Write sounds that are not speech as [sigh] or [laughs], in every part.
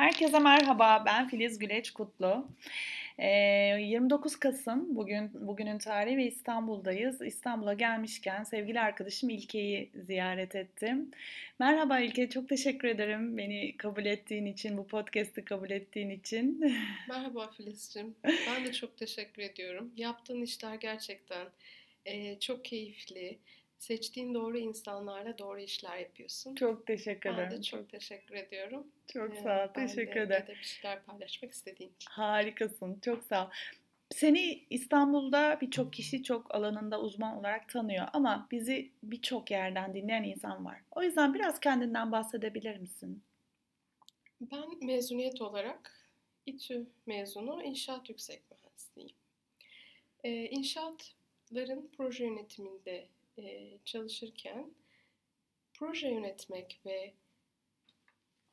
Herkese merhaba, ben Filiz Güleç Kutlu. 29 Kasım bugün bugünün tarihi ve İstanbul'dayız. İstanbul'a gelmişken sevgili arkadaşım İlke'yi ziyaret ettim. Merhaba İlke, çok teşekkür ederim beni kabul ettiğin için, bu podcast'i kabul ettiğin için. [laughs] Merhaba Filiz'cim, ben de çok teşekkür ediyorum. Yaptığın işler gerçekten çok keyifli seçtiğin doğru insanlarla doğru işler yapıyorsun. Çok teşekkür ederim. Ben de çok teşekkür ediyorum. Çok ee, sağ ol. Teşekkür ederim. Ben de bir şeyler paylaşmak istediğin için. Harikasın. Çok sağ ol. Seni İstanbul'da birçok kişi çok alanında uzman olarak tanıyor ama bizi birçok yerden dinleyen insan var. O yüzden biraz kendinden bahsedebilir misin? Ben mezuniyet olarak İTÜ mezunu inşaat yüksek mühendisliğiyim. Ee, inşaatların proje yönetiminde e, çalışırken proje yönetmek ve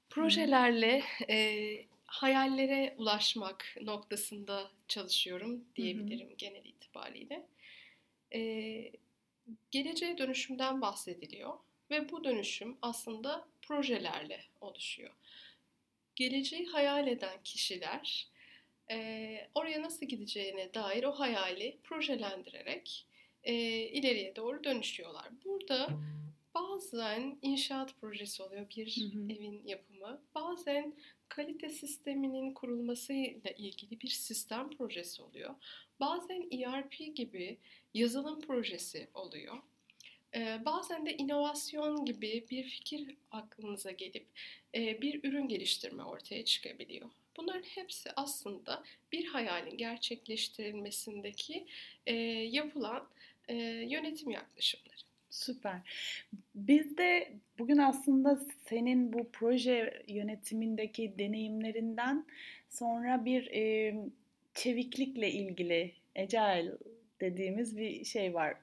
projelerle e, hayallere ulaşmak noktasında çalışıyorum diyebilirim hı hı. genel itibariyle. E, geleceğe dönüşümden bahsediliyor ve bu dönüşüm aslında projelerle oluşuyor. Geleceği hayal eden kişiler e, oraya nasıl gideceğine dair o hayali projelendirerek e, ileriye doğru dönüşüyorlar. Burada bazen inşaat projesi oluyor bir hı hı. evin yapımı. Bazen kalite sisteminin kurulmasıyla ilgili bir sistem projesi oluyor. Bazen ERP gibi yazılım projesi oluyor. Ee, bazen de inovasyon gibi bir fikir aklınıza gelip e, bir ürün geliştirme ortaya çıkabiliyor. Bunların hepsi aslında bir hayalin gerçekleştirilmesindeki e, yapılan e, yönetim yaklaşımları. Süper. Biz de bugün aslında senin bu proje yönetimindeki deneyimlerinden sonra bir e, çeviklikle ilgili Agile dediğimiz bir şey var.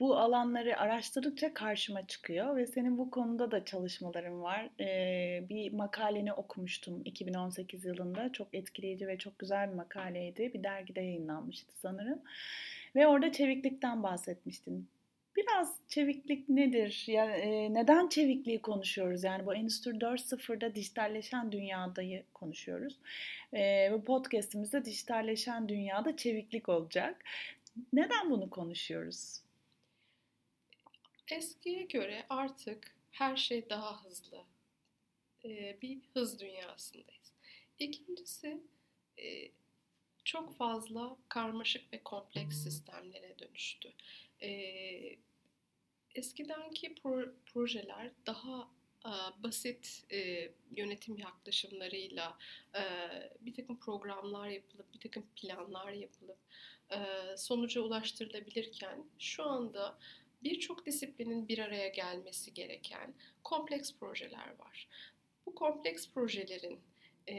Bu alanları araştırdıkça karşıma çıkıyor ve senin bu konuda da çalışmaların var. Ee, bir makaleni okumuştum 2018 yılında. Çok etkileyici ve çok güzel bir makaleydi. Bir dergide yayınlanmıştı sanırım. Ve orada çeviklikten bahsetmiştin. Biraz çeviklik nedir? Ya, e, neden çevikliği konuşuyoruz? Yani bu Endüstri 4.0'da dijitalleşen dünyadayı konuşuyoruz. E, bu podcastimizde dijitalleşen dünyada çeviklik olacak. Neden bunu konuşuyoruz? Eskiye göre artık her şey daha hızlı. E, bir hız dünyasındayız. İkincisi e, çok fazla karmaşık ve kompleks sistemlere dönüştü. Ee, eskidenki pro- projeler daha e, basit e, yönetim yaklaşımlarıyla e, bir takım programlar yapılıp, bir takım planlar yapılıp e, sonuca ulaştırılabilirken şu anda birçok disiplinin bir araya gelmesi gereken kompleks projeler var. Bu kompleks projelerin e,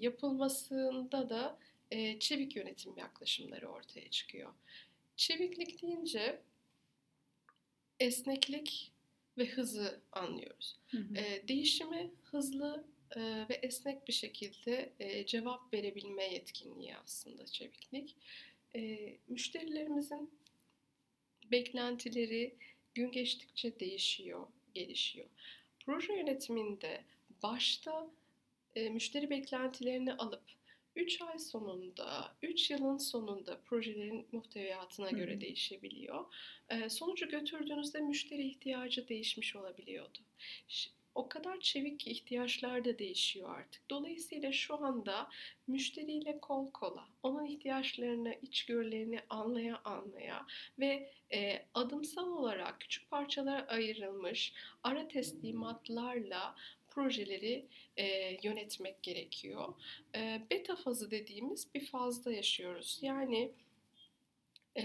yapılmasında da e, çevik yönetim yaklaşımları ortaya çıkıyor. Çeviklik deyince esneklik ve hızı anlıyoruz. Hı hı. E, değişimi hızlı e, ve esnek bir şekilde e, cevap verebilme yetkinliği aslında çeviklik. E, müşterilerimizin beklentileri gün geçtikçe değişiyor, gelişiyor. Proje yönetiminde başta e, müşteri beklentilerini alıp 3 ay sonunda, 3 yılın sonunda projelerin muhteviyatına göre Hı. değişebiliyor. E, sonucu götürdüğünüzde müşteri ihtiyacı değişmiş olabiliyordu. O kadar çevik ki ihtiyaçlar da değişiyor artık. Dolayısıyla şu anda müşteriyle kol kola, onun ihtiyaçlarını, içgörülerini anlaya anlaya ve e, adımsal olarak küçük parçalara ayrılmış ara teslimatlarla projeleri e, yönetmek gerekiyor. E, beta fazı dediğimiz bir fazda yaşıyoruz. Yani e,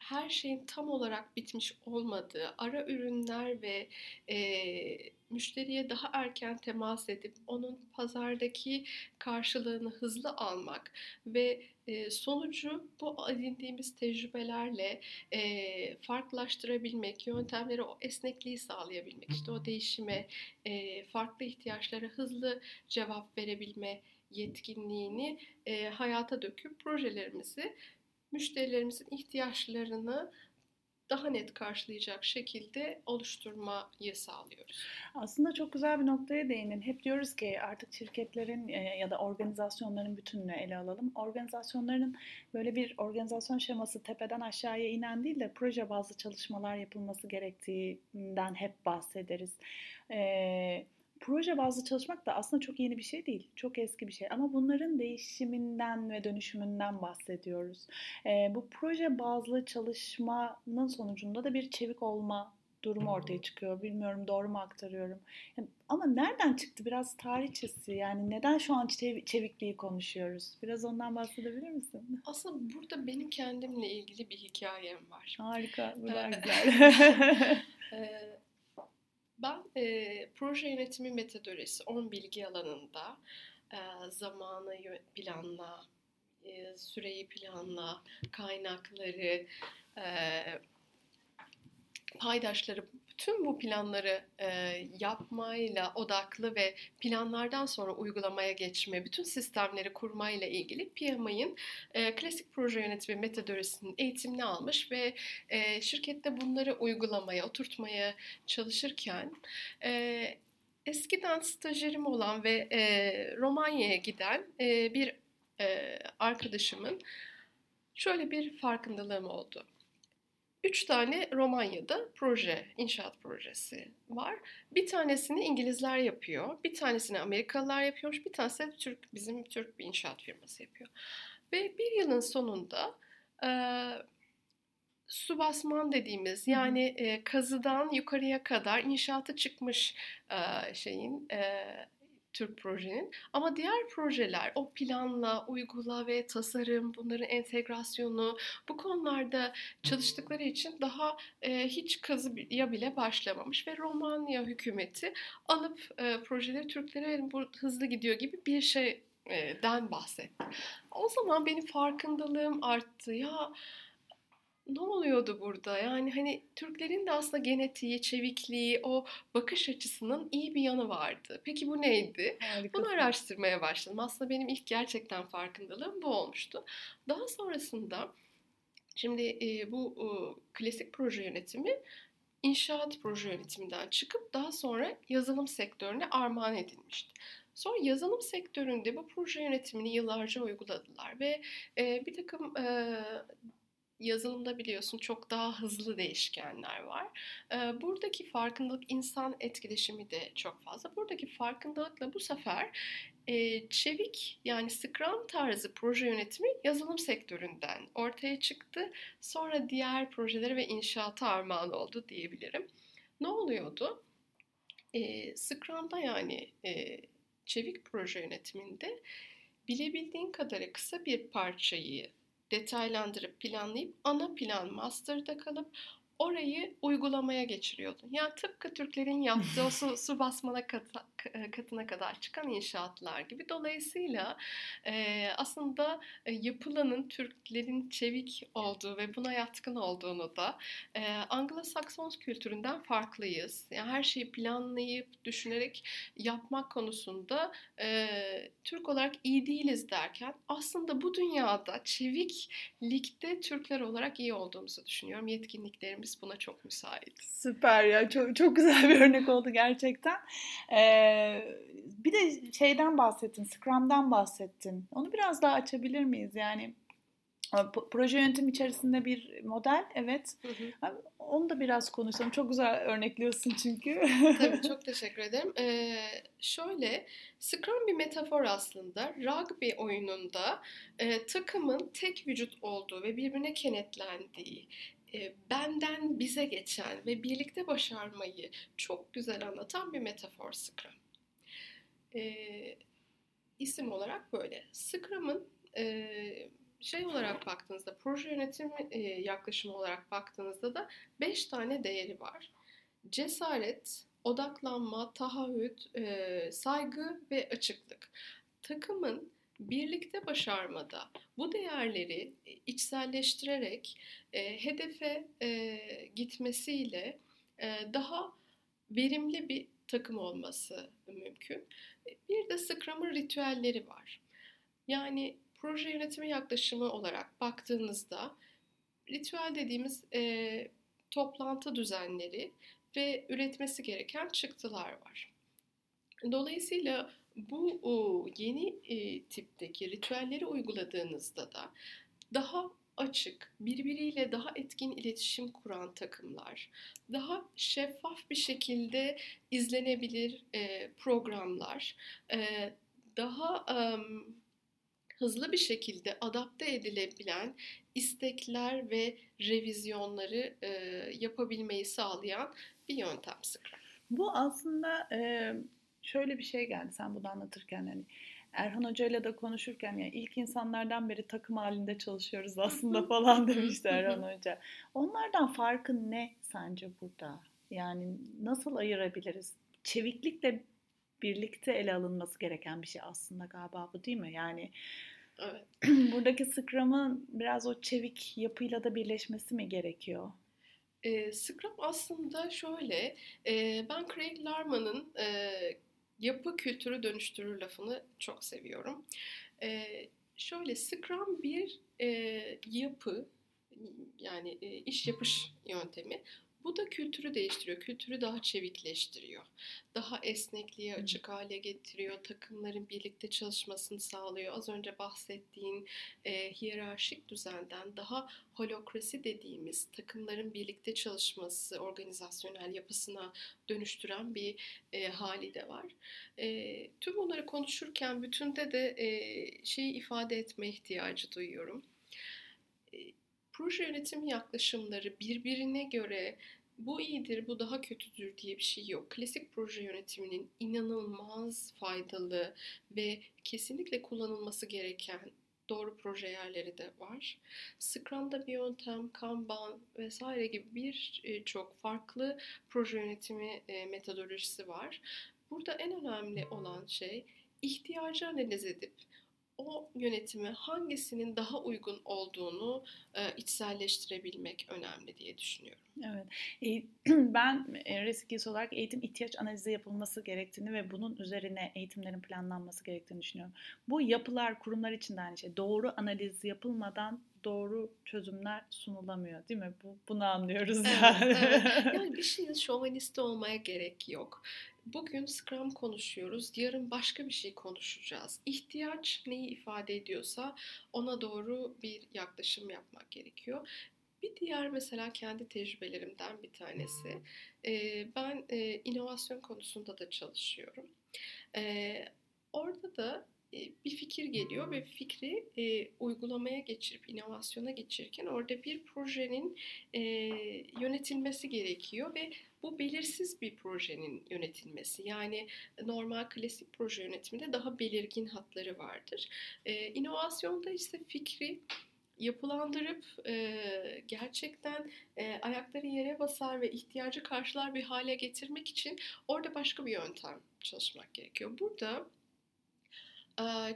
her şeyin tam olarak bitmiş olmadığı, ara ürünler ve e, müşteriye daha erken temas edip onun pazardaki karşılığını hızlı almak ve e, sonucu bu edindiğimiz tecrübelerle e, farklılaştırabilmek, yöntemlere o esnekliği sağlayabilmek, işte o değişime, e, farklı ihtiyaçlara hızlı cevap verebilme yetkinliğini e, hayata döküp projelerimizi müşterilerimizin ihtiyaçlarını daha net karşılayacak şekilde oluşturmayı sağlıyoruz. Aslında çok güzel bir noktaya değindin. Hep diyoruz ki artık şirketlerin e, ya da organizasyonların bütününü ele alalım. Organizasyonların böyle bir organizasyon şeması tepeden aşağıya inen değil de proje bazlı çalışmalar yapılması gerektiğinden hep bahsederiz. Ee, proje bazlı çalışmak da aslında çok yeni bir şey değil. Çok eski bir şey. Ama bunların değişiminden ve dönüşümünden bahsediyoruz. Ee, bu proje bazlı çalışmanın sonucunda da bir çevik olma durumu ortaya çıkıyor. Bilmiyorum doğru mu aktarıyorum. Yani, ama nereden çıktı? Biraz tarihçesi. Yani neden şu an çev- çevikliği konuşuyoruz? Biraz ondan bahsedebilir misin? Aslında burada benim kendimle ilgili bir hikayem var. Harika. Bu da güzel. [laughs] [laughs] ben e, proje yönetimi metodolojisi 10 bilgi alanında e, zamanı planla, e, süreyi planla, kaynakları, e, paydaşları tüm bu planları e, yapmayla odaklı ve planlardan sonra uygulamaya geçme, bütün sistemleri kurmayla ilgili PMI'nin e, klasik proje yönetimi metodolojisinin eğitimini almış ve e, şirkette bunları uygulamaya, oturtmaya çalışırken e, eskiden stajyerim olan ve e, Romanya'ya giden e, bir e, arkadaşımın şöyle bir farkındalığım oldu. Üç tane Romanya'da proje, inşaat projesi var. Bir tanesini İngilizler yapıyor, bir tanesini Amerikalılar yapıyormuş, bir tanesi de Türk, bizim Türk bir inşaat firması yapıyor. Ve bir yılın sonunda e, su basman dediğimiz yani e, kazıdan yukarıya kadar inşaatı çıkmış e, şeyin e, Türk projenin. Ama diğer projeler o planla, uygula ve tasarım, bunların entegrasyonu bu konularda çalıştıkları için daha e, hiç kazıya bile başlamamış ve Romanya hükümeti alıp e, projeleri Türklere bu hızlı gidiyor gibi bir şeyden bahsetti. O zaman benim farkındalığım arttı. Ya ne oluyordu burada? Yani hani Türklerin de aslında genetiği, çevikliği, o bakış açısının iyi bir yanı vardı. Peki bu neydi? Harikasın. Bunu araştırmaya başladım. Aslında benim ilk gerçekten farkındalığım bu olmuştu. Daha sonrasında şimdi e, bu e, klasik proje yönetimi inşaat proje yönetiminden çıkıp daha sonra yazılım sektörüne armağan edilmişti. Sonra yazılım sektöründe bu proje yönetimini yıllarca uyguladılar ve e, bir takım e, yazılımda biliyorsun çok daha hızlı değişkenler var. Buradaki farkındalık insan etkileşimi de çok fazla. Buradaki farkındalıkla bu sefer çevik yani Scrum tarzı proje yönetimi yazılım sektöründen ortaya çıktı. Sonra diğer projeleri ve inşaata armağan oldu diyebilirim. Ne oluyordu? Scrum'da yani çevik proje yönetiminde bilebildiğin kadarı kısa bir parçayı detaylandırıp planlayıp ana plan master'da kalıp orayı uygulamaya geçiriyordun. Yani tıpkı Türklerin yaptığı o su, [laughs] su basmana kata, e, katına kadar çıkan inşaatlar gibi. Dolayısıyla e, aslında e, yapılanın Türklerin çevik olduğu ve buna yatkın olduğunu da e, Anglo-Sakson kültüründen farklıyız. Yani her şeyi planlayıp, düşünerek yapmak konusunda e, Türk olarak iyi değiliz derken aslında bu dünyada çeviklikte Türkler olarak iyi olduğumuzu düşünüyorum. Yetkinliklerimiz buna çok müsait. Süper ya çok çok güzel bir örnek oldu gerçekten. Ee, bir de şeyden bahsettin, Scrum'dan bahsettin. Onu biraz daha açabilir miyiz? Yani proje yönetim içerisinde bir model, evet. Hı hı. Onu da biraz konuşalım. Çok güzel örnekliyorsun çünkü. Tabii [laughs] çok teşekkür ederim. Ee, şöyle, Scrum bir metafor aslında. Rugby oyununda e, takımın tek vücut olduğu ve birbirine kenetlendiği, benden bize geçen ve birlikte başarmayı çok güzel anlatan bir metafor Scrum. E, isim olarak böyle. Scrum'ın e, şey olarak baktığınızda, proje yönetimi e, yaklaşımı olarak baktığınızda da 5 tane değeri var. Cesaret, odaklanma, taahhüt, e, saygı ve açıklık. Takımın birlikte başarmada bu değerleri e, içselleştirerek e, hedefe e, gitmesiyle e, daha verimli bir takım olması mümkün. E, bir de Scrum'ın ritüelleri var. Yani proje yönetimi yaklaşımı olarak baktığınızda ritüel dediğimiz e, toplantı düzenleri ve üretmesi gereken çıktılar var. Dolayısıyla bu o, yeni e, tipteki ritüelleri uyguladığınızda da daha açık, birbiriyle daha etkin iletişim kuran takımlar, daha şeffaf bir şekilde izlenebilir e, programlar, e, daha e, hızlı bir şekilde adapte edilebilen istekler ve revizyonları e, yapabilmeyi sağlayan bir yöntem Scrum. Bu aslında e, şöyle bir şey geldi sen bunu anlatırken hani Erhan Hoca ile de konuşurken yani ilk insanlardan beri takım halinde çalışıyoruz aslında falan demişti Erhan Hoca. Onlardan farkın ne sence burada? Yani nasıl ayırabiliriz? Çeviklikle birlikte ele alınması gereken bir şey aslında galiba bu değil mi? Yani Evet. [clears throat] buradaki Scrum'ın biraz o çevik yapıyla da birleşmesi mi gerekiyor? E, Scrum aslında şöyle, e, ben Craig Larman'ın e, yapı kültürü dönüştürür lafını çok seviyorum. E, şöyle Scrum bir e, yapı, yani e, iş yapış yöntemi. Bu da kültürü değiştiriyor. Kültürü daha çevikleştiriyor. Daha esnekliğe açık hale getiriyor. Takımların birlikte çalışmasını sağlıyor. Az önce bahsettiğin e, hiyerarşik düzenden daha holokrasi dediğimiz takımların birlikte çalışması, organizasyonel yapısına dönüştüren bir e, hali de var. E, tüm bunları konuşurken bütünde de e, şeyi ifade etme ihtiyacı duyuyorum proje yönetim yaklaşımları birbirine göre bu iyidir, bu daha kötüdür diye bir şey yok. Klasik proje yönetiminin inanılmaz faydalı ve kesinlikle kullanılması gereken doğru proje yerleri de var. Scrum'da bir yöntem, Kanban vesaire gibi birçok farklı proje yönetimi metodolojisi var. Burada en önemli olan şey ihtiyacı analiz edip o yönetimi hangisinin daha uygun olduğunu e, içselleştirebilmek önemli diye düşünüyorum. Evet. E, [clears throat] ben e, risk olarak eğitim ihtiyaç analizi yapılması gerektiğini ve bunun üzerine eğitimlerin planlanması gerektiğini düşünüyorum. Bu yapılar, kurumlar için de aynı şey. Doğru analiz yapılmadan doğru çözümler sunulamıyor değil mi? Bu, bunu anlıyoruz evet, yani. Evet. [laughs] Yani bir şeyin şovanisti olmaya gerek yok. Bugün Scrum konuşuyoruz, yarın başka bir şey konuşacağız. İhtiyaç neyi ifade ediyorsa ona doğru bir yaklaşım yapmak gerekiyor. Bir diğer mesela kendi tecrübelerimden bir tanesi. ben inovasyon konusunda da çalışıyorum. orada da bir fikir geliyor ve fikri e, uygulamaya geçirip inovasyona geçirirken orada bir projenin e, yönetilmesi gerekiyor ve bu belirsiz bir projenin yönetilmesi. Yani normal klasik proje yönetiminde daha belirgin hatları vardır. E, inovasyonda ise fikri yapılandırıp e, gerçekten e, ayakları yere basar ve ihtiyacı karşılar bir hale getirmek için orada başka bir yöntem çalışmak gerekiyor. Burada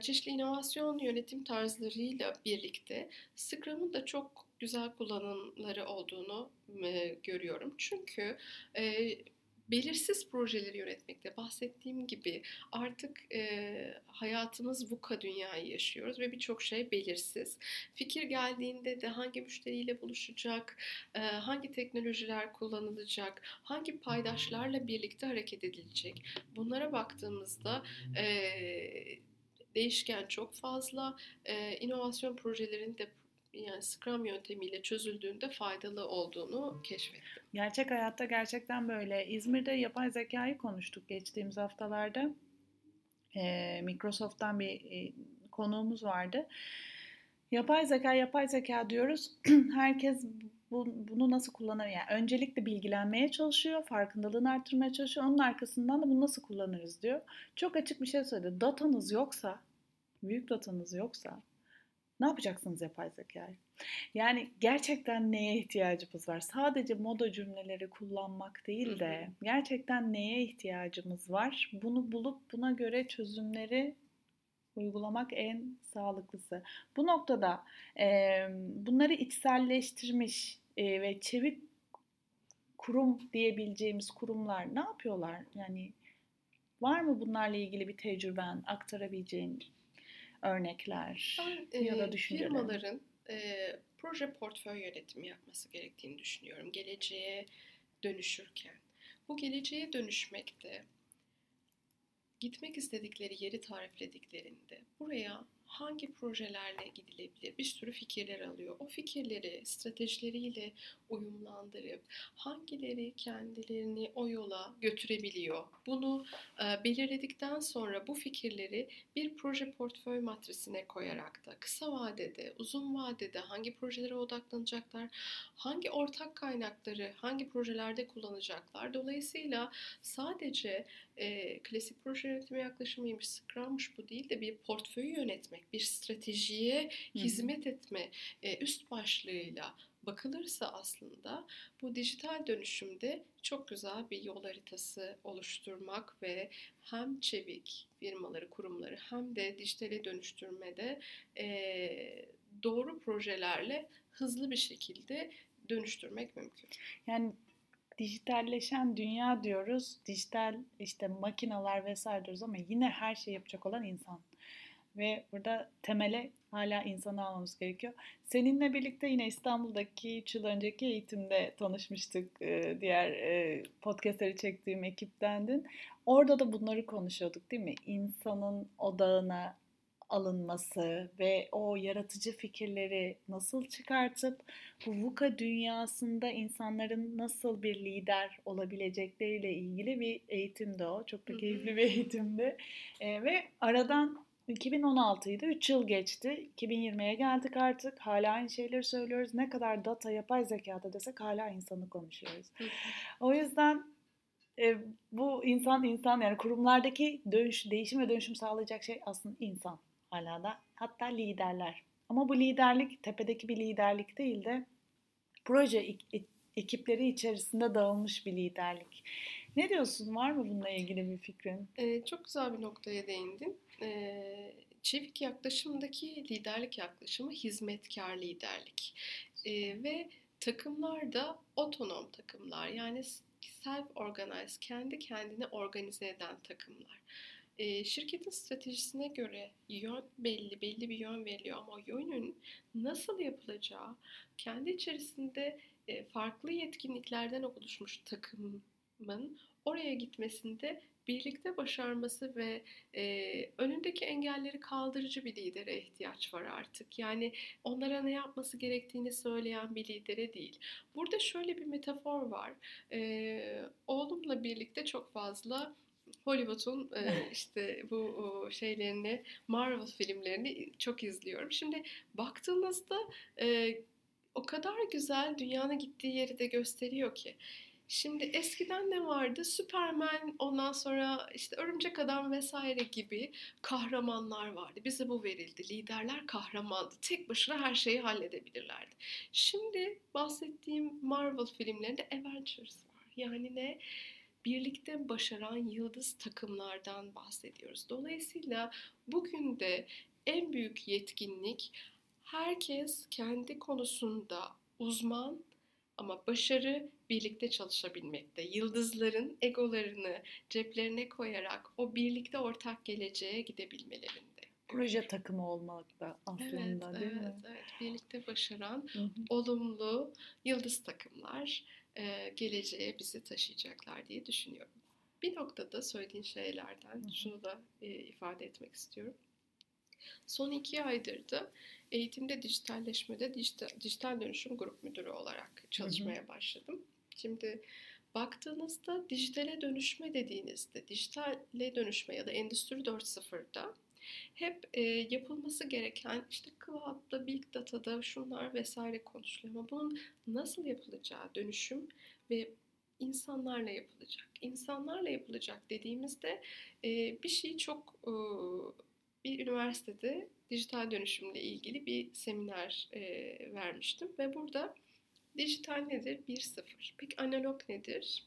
çeşitli inovasyon yönetim tarzlarıyla birlikte Scrum'un da çok güzel kullanımları olduğunu görüyorum. Çünkü belirsiz projeleri yönetmekte bahsettiğim gibi artık e, hayatımız VUCA dünyayı yaşıyoruz ve birçok şey belirsiz. Fikir geldiğinde de hangi müşteriyle buluşacak, e, hangi teknolojiler kullanılacak, hangi paydaşlarla birlikte hareket edilecek bunlara baktığımızda e, değişken çok fazla. E, inovasyon projelerin de yani Scrum yöntemiyle çözüldüğünde faydalı olduğunu keşfettim. Gerçek hayatta gerçekten böyle. İzmir'de yapay zekayı konuştuk geçtiğimiz haftalarda. Ee, Microsoft'tan bir e, konuğumuz vardı. Yapay zeka, yapay zeka diyoruz. [clears throat] Herkes bu, bunu nasıl kullanır? Yani öncelikle bilgilenmeye çalışıyor, farkındalığını arttırmaya çalışıyor. Onun arkasından da bunu nasıl kullanırız diyor. Çok açık bir şey söyledi. Datanız yoksa, büyük datanız yoksa ne yapacaksınız yapay zekayı? Yani gerçekten neye ihtiyacımız var? Sadece moda cümleleri kullanmak değil de gerçekten neye ihtiyacımız var? Bunu bulup buna göre çözümleri uygulamak en sağlıklısı. Bu noktada e, bunları içselleştirmiş e, ve çevik kurum diyebileceğimiz kurumlar ne yapıyorlar? Yani var mı bunlarla ilgili bir tecrüben, aktarabileceğin örnekler ben, ya da düşünceler? Firmaların e, proje portföy yönetimi yapması gerektiğini düşünüyorum geleceğe dönüşürken. Bu geleceğe dönüşmekte gitmek istedikleri yeri tariflediklerinde buraya hangi projelerle gidilebilir bir sürü fikirler alıyor. O fikirleri stratejileriyle uyumlandırıp hangileri kendilerini o yola götürebiliyor. Bunu e, belirledikten sonra bu fikirleri bir proje portföy matrisine koyarak da kısa vadede, uzun vadede hangi projelere odaklanacaklar, hangi ortak kaynakları hangi projelerde kullanacaklar. Dolayısıyla sadece e, klasik proje yönetimi yaklaşımıymış, Scrum'muş bu değil de bir portföyü yönetmek, bir stratejiye hizmet etme e, üst başlığıyla bakılırsa aslında bu dijital dönüşümde çok güzel bir yol haritası oluşturmak ve hem çevik firmaları, kurumları hem de dijitale dönüştürmede e, doğru projelerle hızlı bir şekilde dönüştürmek mümkün. Yani dijitalleşen dünya diyoruz, dijital işte makineler vesaire diyoruz ama yine her şeyi yapacak olan insan. Ve burada temele hala insanı almamız gerekiyor. Seninle birlikte yine İstanbul'daki 3 yıl önceki eğitimde tanışmıştık. Diğer podcastleri çektiğim ekiptendin. Orada da bunları konuşuyorduk değil mi? İnsanın odağına alınması ve o yaratıcı fikirleri nasıl çıkartıp bu VUCA dünyasında insanların nasıl bir lider olabilecekleriyle ilgili bir eğitimdi o. Çok da keyifli bir eğitimdi. E, ve aradan 2016'ydı. 3 yıl geçti. 2020'ye geldik artık. Hala aynı şeyleri söylüyoruz. Ne kadar data yapay zekada desek hala insanı konuşuyoruz. o yüzden e, bu insan insan yani kurumlardaki dönüş, değişim ve dönüşüm sağlayacak şey aslında insan hala da. Hatta liderler. Ama bu liderlik tepedeki bir liderlik değil de proje ekipleri içerisinde dağılmış bir liderlik. Ne diyorsun? Var mı bununla ilgili bir fikrin? Ee, çok güzel bir noktaya değindin. Ee, çevik yaklaşımdaki liderlik yaklaşımı hizmetkar liderlik. Ee, ve takımlar da otonom takımlar. Yani self-organize, kendi kendini organize eden takımlar. E, şirketin stratejisine göre yön belli, belli bir yön veriliyor ama yönün nasıl yapılacağı kendi içerisinde e, farklı yetkinliklerden oluşmuş takımın oraya gitmesinde birlikte başarması ve e, önündeki engelleri kaldırıcı bir lidere ihtiyaç var artık. Yani onlara ne yapması gerektiğini söyleyen bir lidere değil. Burada şöyle bir metafor var. E, oğlumla birlikte çok fazla Hollywood'un e, [laughs] işte bu şeylerini, Marvel filmlerini çok izliyorum. Şimdi baktığınızda e, o kadar güzel dünyanın gittiği yeri de gösteriyor ki. Şimdi eskiden ne vardı? Superman, ondan sonra işte Örümcek Adam vesaire gibi kahramanlar vardı. Bize bu verildi. Liderler kahramandı. Tek başına her şeyi halledebilirlerdi. Şimdi bahsettiğim Marvel filmlerinde Avengers var. Yani ne? birlikte başaran yıldız takımlardan bahsediyoruz. Dolayısıyla bugün de en büyük yetkinlik herkes kendi konusunda uzman ama başarı birlikte çalışabilmekte. Yıldızların egolarını ceplerine koyarak o birlikte ortak geleceğe gidebilmelerinde. Proje takımı olmak da aslında evet, değil evet, mi? Evet, birlikte başaran hı hı. olumlu yıldız takımlar e, geleceğe bizi taşıyacaklar diye düşünüyorum. Bir noktada söylediğin şeylerden hı hı. şunu da e, ifade etmek istiyorum. Son iki aydır da eğitimde dijitalleşmede dijital, dijital dönüşüm grup müdürü olarak çalışmaya başladım. Şimdi baktığınızda dijitale dönüşme dediğinizde, dijitale dönüşme ya da Endüstri 4.0'da hep e, yapılması gereken işte cloud'da, big data'da şunlar vesaire konuşuluyor ama bunun nasıl yapılacağı dönüşüm ve insanlarla yapılacak. İnsanlarla yapılacak dediğimizde e, bir şey çok e, bir üniversitede dijital dönüşümle ilgili bir seminer e, vermiştim ve burada dijital nedir? 1-0. Peki analog nedir?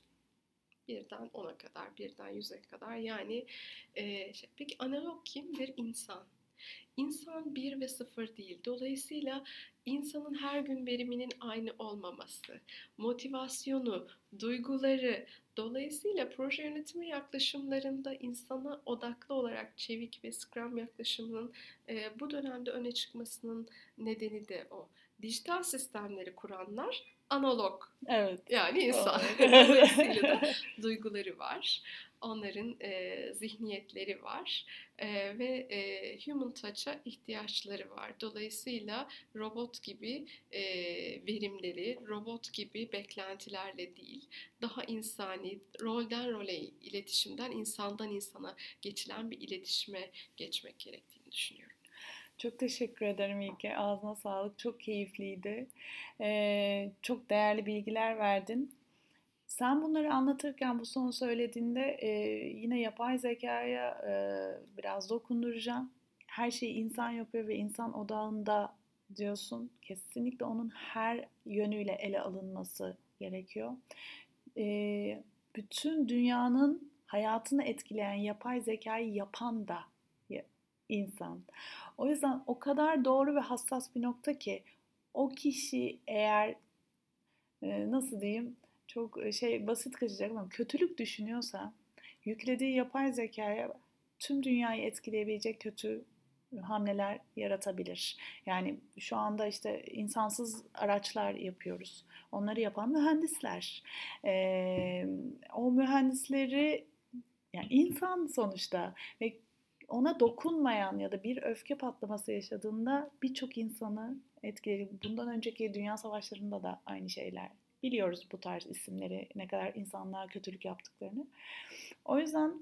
birden 10'a kadar, birden 100'e kadar. Yani e, şey, peki analog kimdir? İnsan. İnsan bir ve sıfır değil. Dolayısıyla insanın her gün veriminin aynı olmaması, motivasyonu, duyguları, dolayısıyla proje yönetimi yaklaşımlarında insana odaklı olarak çevik ve Scrum yaklaşımının e, bu dönemde öne çıkmasının nedeni de o. Dijital sistemleri kuranlar analog. Evet. Yani insan. [laughs] Dolayısıyla da duyguları var. Onların e, zihniyetleri var e, ve e, human touch'a ihtiyaçları var. Dolayısıyla robot gibi e, verimleri, robot gibi beklentilerle değil, daha insani, rolden role, iletişimden insandan insana geçilen bir iletişime geçmek gerektiğini düşünüyorum. Çok teşekkür ederim İlke. Ağzına sağlık. Çok keyifliydi. Ee, çok değerli bilgiler verdin. Sen bunları anlatırken bu son söylediğinde e, yine yapay zekaya e, biraz dokunduracağım. Her şeyi insan yapıyor ve insan odağında diyorsun. Kesinlikle onun her yönüyle ele alınması gerekiyor. E, bütün dünyanın hayatını etkileyen yapay zekayı yapan da insan. O yüzden o kadar doğru ve hassas bir nokta ki o kişi eğer e, nasıl diyeyim çok şey basit kaçacak ama kötülük düşünüyorsa yüklediği yapay zekaya tüm dünyayı etkileyebilecek kötü hamleler yaratabilir. Yani şu anda işte insansız araçlar yapıyoruz. Onları yapan mühendisler. Ee, o mühendisleri yani insan sonuçta ve ona dokunmayan ya da bir öfke patlaması yaşadığında birçok insanı etkiledi. Bundan önceki dünya savaşlarında da aynı şeyler. Biliyoruz bu tarz isimleri, ne kadar insanlığa kötülük yaptıklarını. O yüzden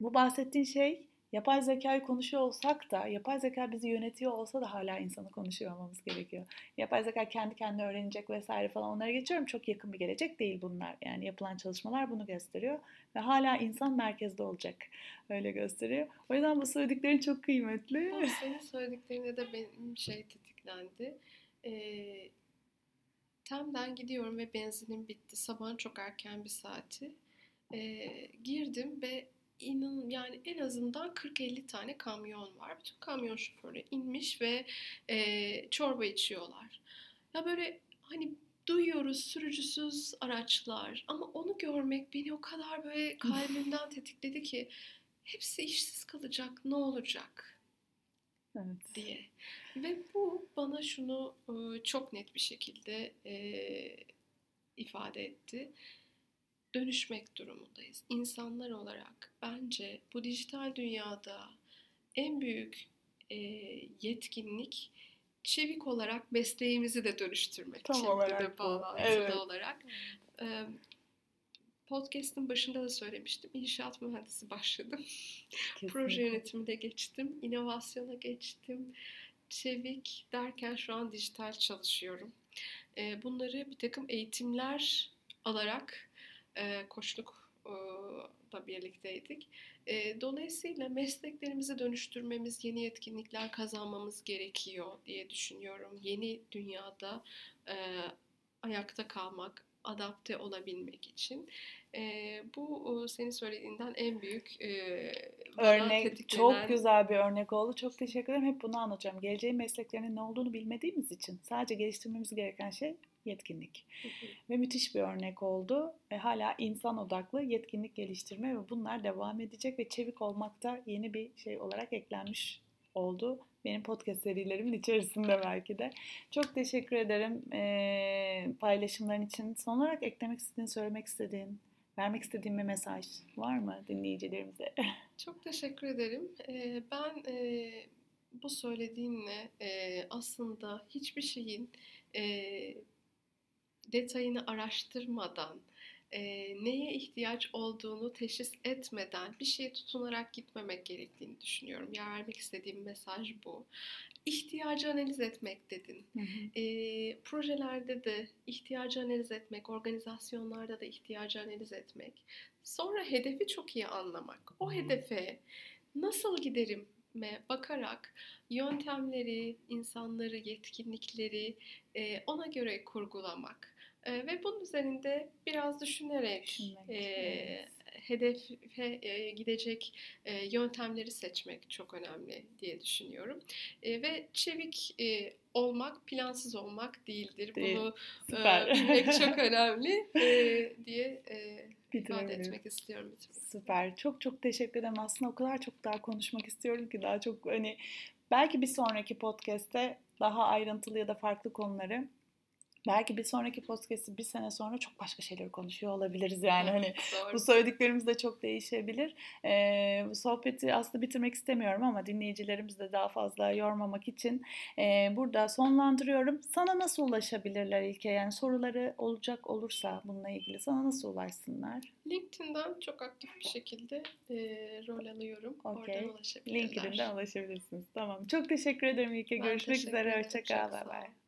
bu bahsettiğin şey yapay zekayı konuşuyor olsak da, yapay zeka bizi yönetiyor olsa da hala insanı konuşuyor olmamız gerekiyor. Yapay zeka kendi kendine öğrenecek vesaire falan onlara geçiyorum. Çok yakın bir gelecek değil bunlar. Yani yapılan çalışmalar bunu gösteriyor. Ve hala insan merkezde olacak. Öyle gösteriyor. O yüzden bu söylediklerin çok kıymetli. Ama senin söylediklerine de benim şey tetiklendi. Ee, Tem'den gidiyorum ve benzinim bitti. Sabahın çok erken bir saati. Ee, girdim ve inan yani en azından 40-50 tane kamyon var. Bütün kamyon şoförü inmiş ve e, çorba içiyorlar. Ya böyle hani duyuyoruz sürücüsüz araçlar ama onu görmek beni o kadar böyle kalbimden tetikledi ki hepsi işsiz kalacak ne olacak evet. diye. Ve bu bana şunu çok net bir şekilde ifade etti dönüşmek durumundayız. İnsanlar olarak bence bu dijital dünyada en büyük e, yetkinlik çevik olarak mesleğimizi de dönüştürmek. Tam olarak bağlantılı evet. olarak. E, podcast'ın başında da söylemiştim. İnşaat mühendisi başladım. Proje yönetimine geçtim. inovasyona geçtim. Çevik derken şu an dijital çalışıyorum. E, bunları bir takım eğitimler alarak e, koçluk da birlikteydik. E, dolayısıyla mesleklerimizi dönüştürmemiz, yeni yetkinlikler kazanmamız gerekiyor diye düşünüyorum. Yeni dünyada e, ayakta kalmak, adapte olabilmek için. E, bu senin söylediğinden en büyük e, örnek tetiklenen... çok güzel bir örnek oldu. Çok teşekkür ederim. Hep bunu anlatacağım. Geleceğin mesleklerinin ne olduğunu bilmediğimiz için sadece geliştirmemiz gereken şey yetkinlik. Ve müthiş bir örnek oldu. E, hala insan odaklı yetkinlik geliştirme ve bunlar devam edecek ve çevik olmak da yeni bir şey olarak eklenmiş oldu. Benim podcast serilerimin içerisinde belki de. Çok teşekkür ederim e, paylaşımların için. Son olarak eklemek istediğin, söylemek istediğin, vermek istediğin bir mesaj var mı dinleyicilerimize? [laughs] Çok teşekkür ederim. E, ben e, bu söylediğinle e, aslında hiçbir şeyin e, detayını araştırmadan, e, neye ihtiyaç olduğunu teşhis etmeden bir şeye tutunarak gitmemek gerektiğini düşünüyorum. Ya vermek istediğim mesaj bu. İhtiyacı analiz etmek dedin. Hı hı. E, projelerde de ihtiyacı analiz etmek, organizasyonlarda da ihtiyacı analiz etmek. Sonra hedefi çok iyi anlamak. O hedefe nasıl giderim bakarak yöntemleri, insanları, yetkinlikleri ona göre kurgulamak ve bunun üzerinde biraz düşünerek e, hedefe e, gidecek e, yöntemleri seçmek çok önemli diye düşünüyorum. E, ve çevik e, olmak plansız olmak değildir. Değil. Bunu Süper. e, bilmek çok önemli [laughs] e, diye e, ifade etmek istiyorum. Süper. Çok çok teşekkür ederim. Aslında o kadar çok daha konuşmak istiyorum ki daha çok hani belki bir sonraki podcast'te daha ayrıntılı ya da farklı konuları belki bir sonraki podcast'i bir sene sonra çok başka şeyleri konuşuyor olabiliriz yani hani [laughs] Doğru. bu söylediklerimiz de çok değişebilir. Ee, bu sohbeti aslında bitirmek istemiyorum ama dinleyicilerimizi de daha fazla yormamak için e, burada sonlandırıyorum. Sana nasıl ulaşabilirler İlke? Yani soruları olacak olursa bununla ilgili sana nasıl ulaşsınlar? LinkedIn'den çok aktif bir şekilde e, rol alıyorum. Okey. Oradan ulaşabilirler. LinkedIn'den ulaşabilirsiniz. Tamam. Çok teşekkür ederim İlke. Ben Görüşmek üzere. ederim. Hoşça kal.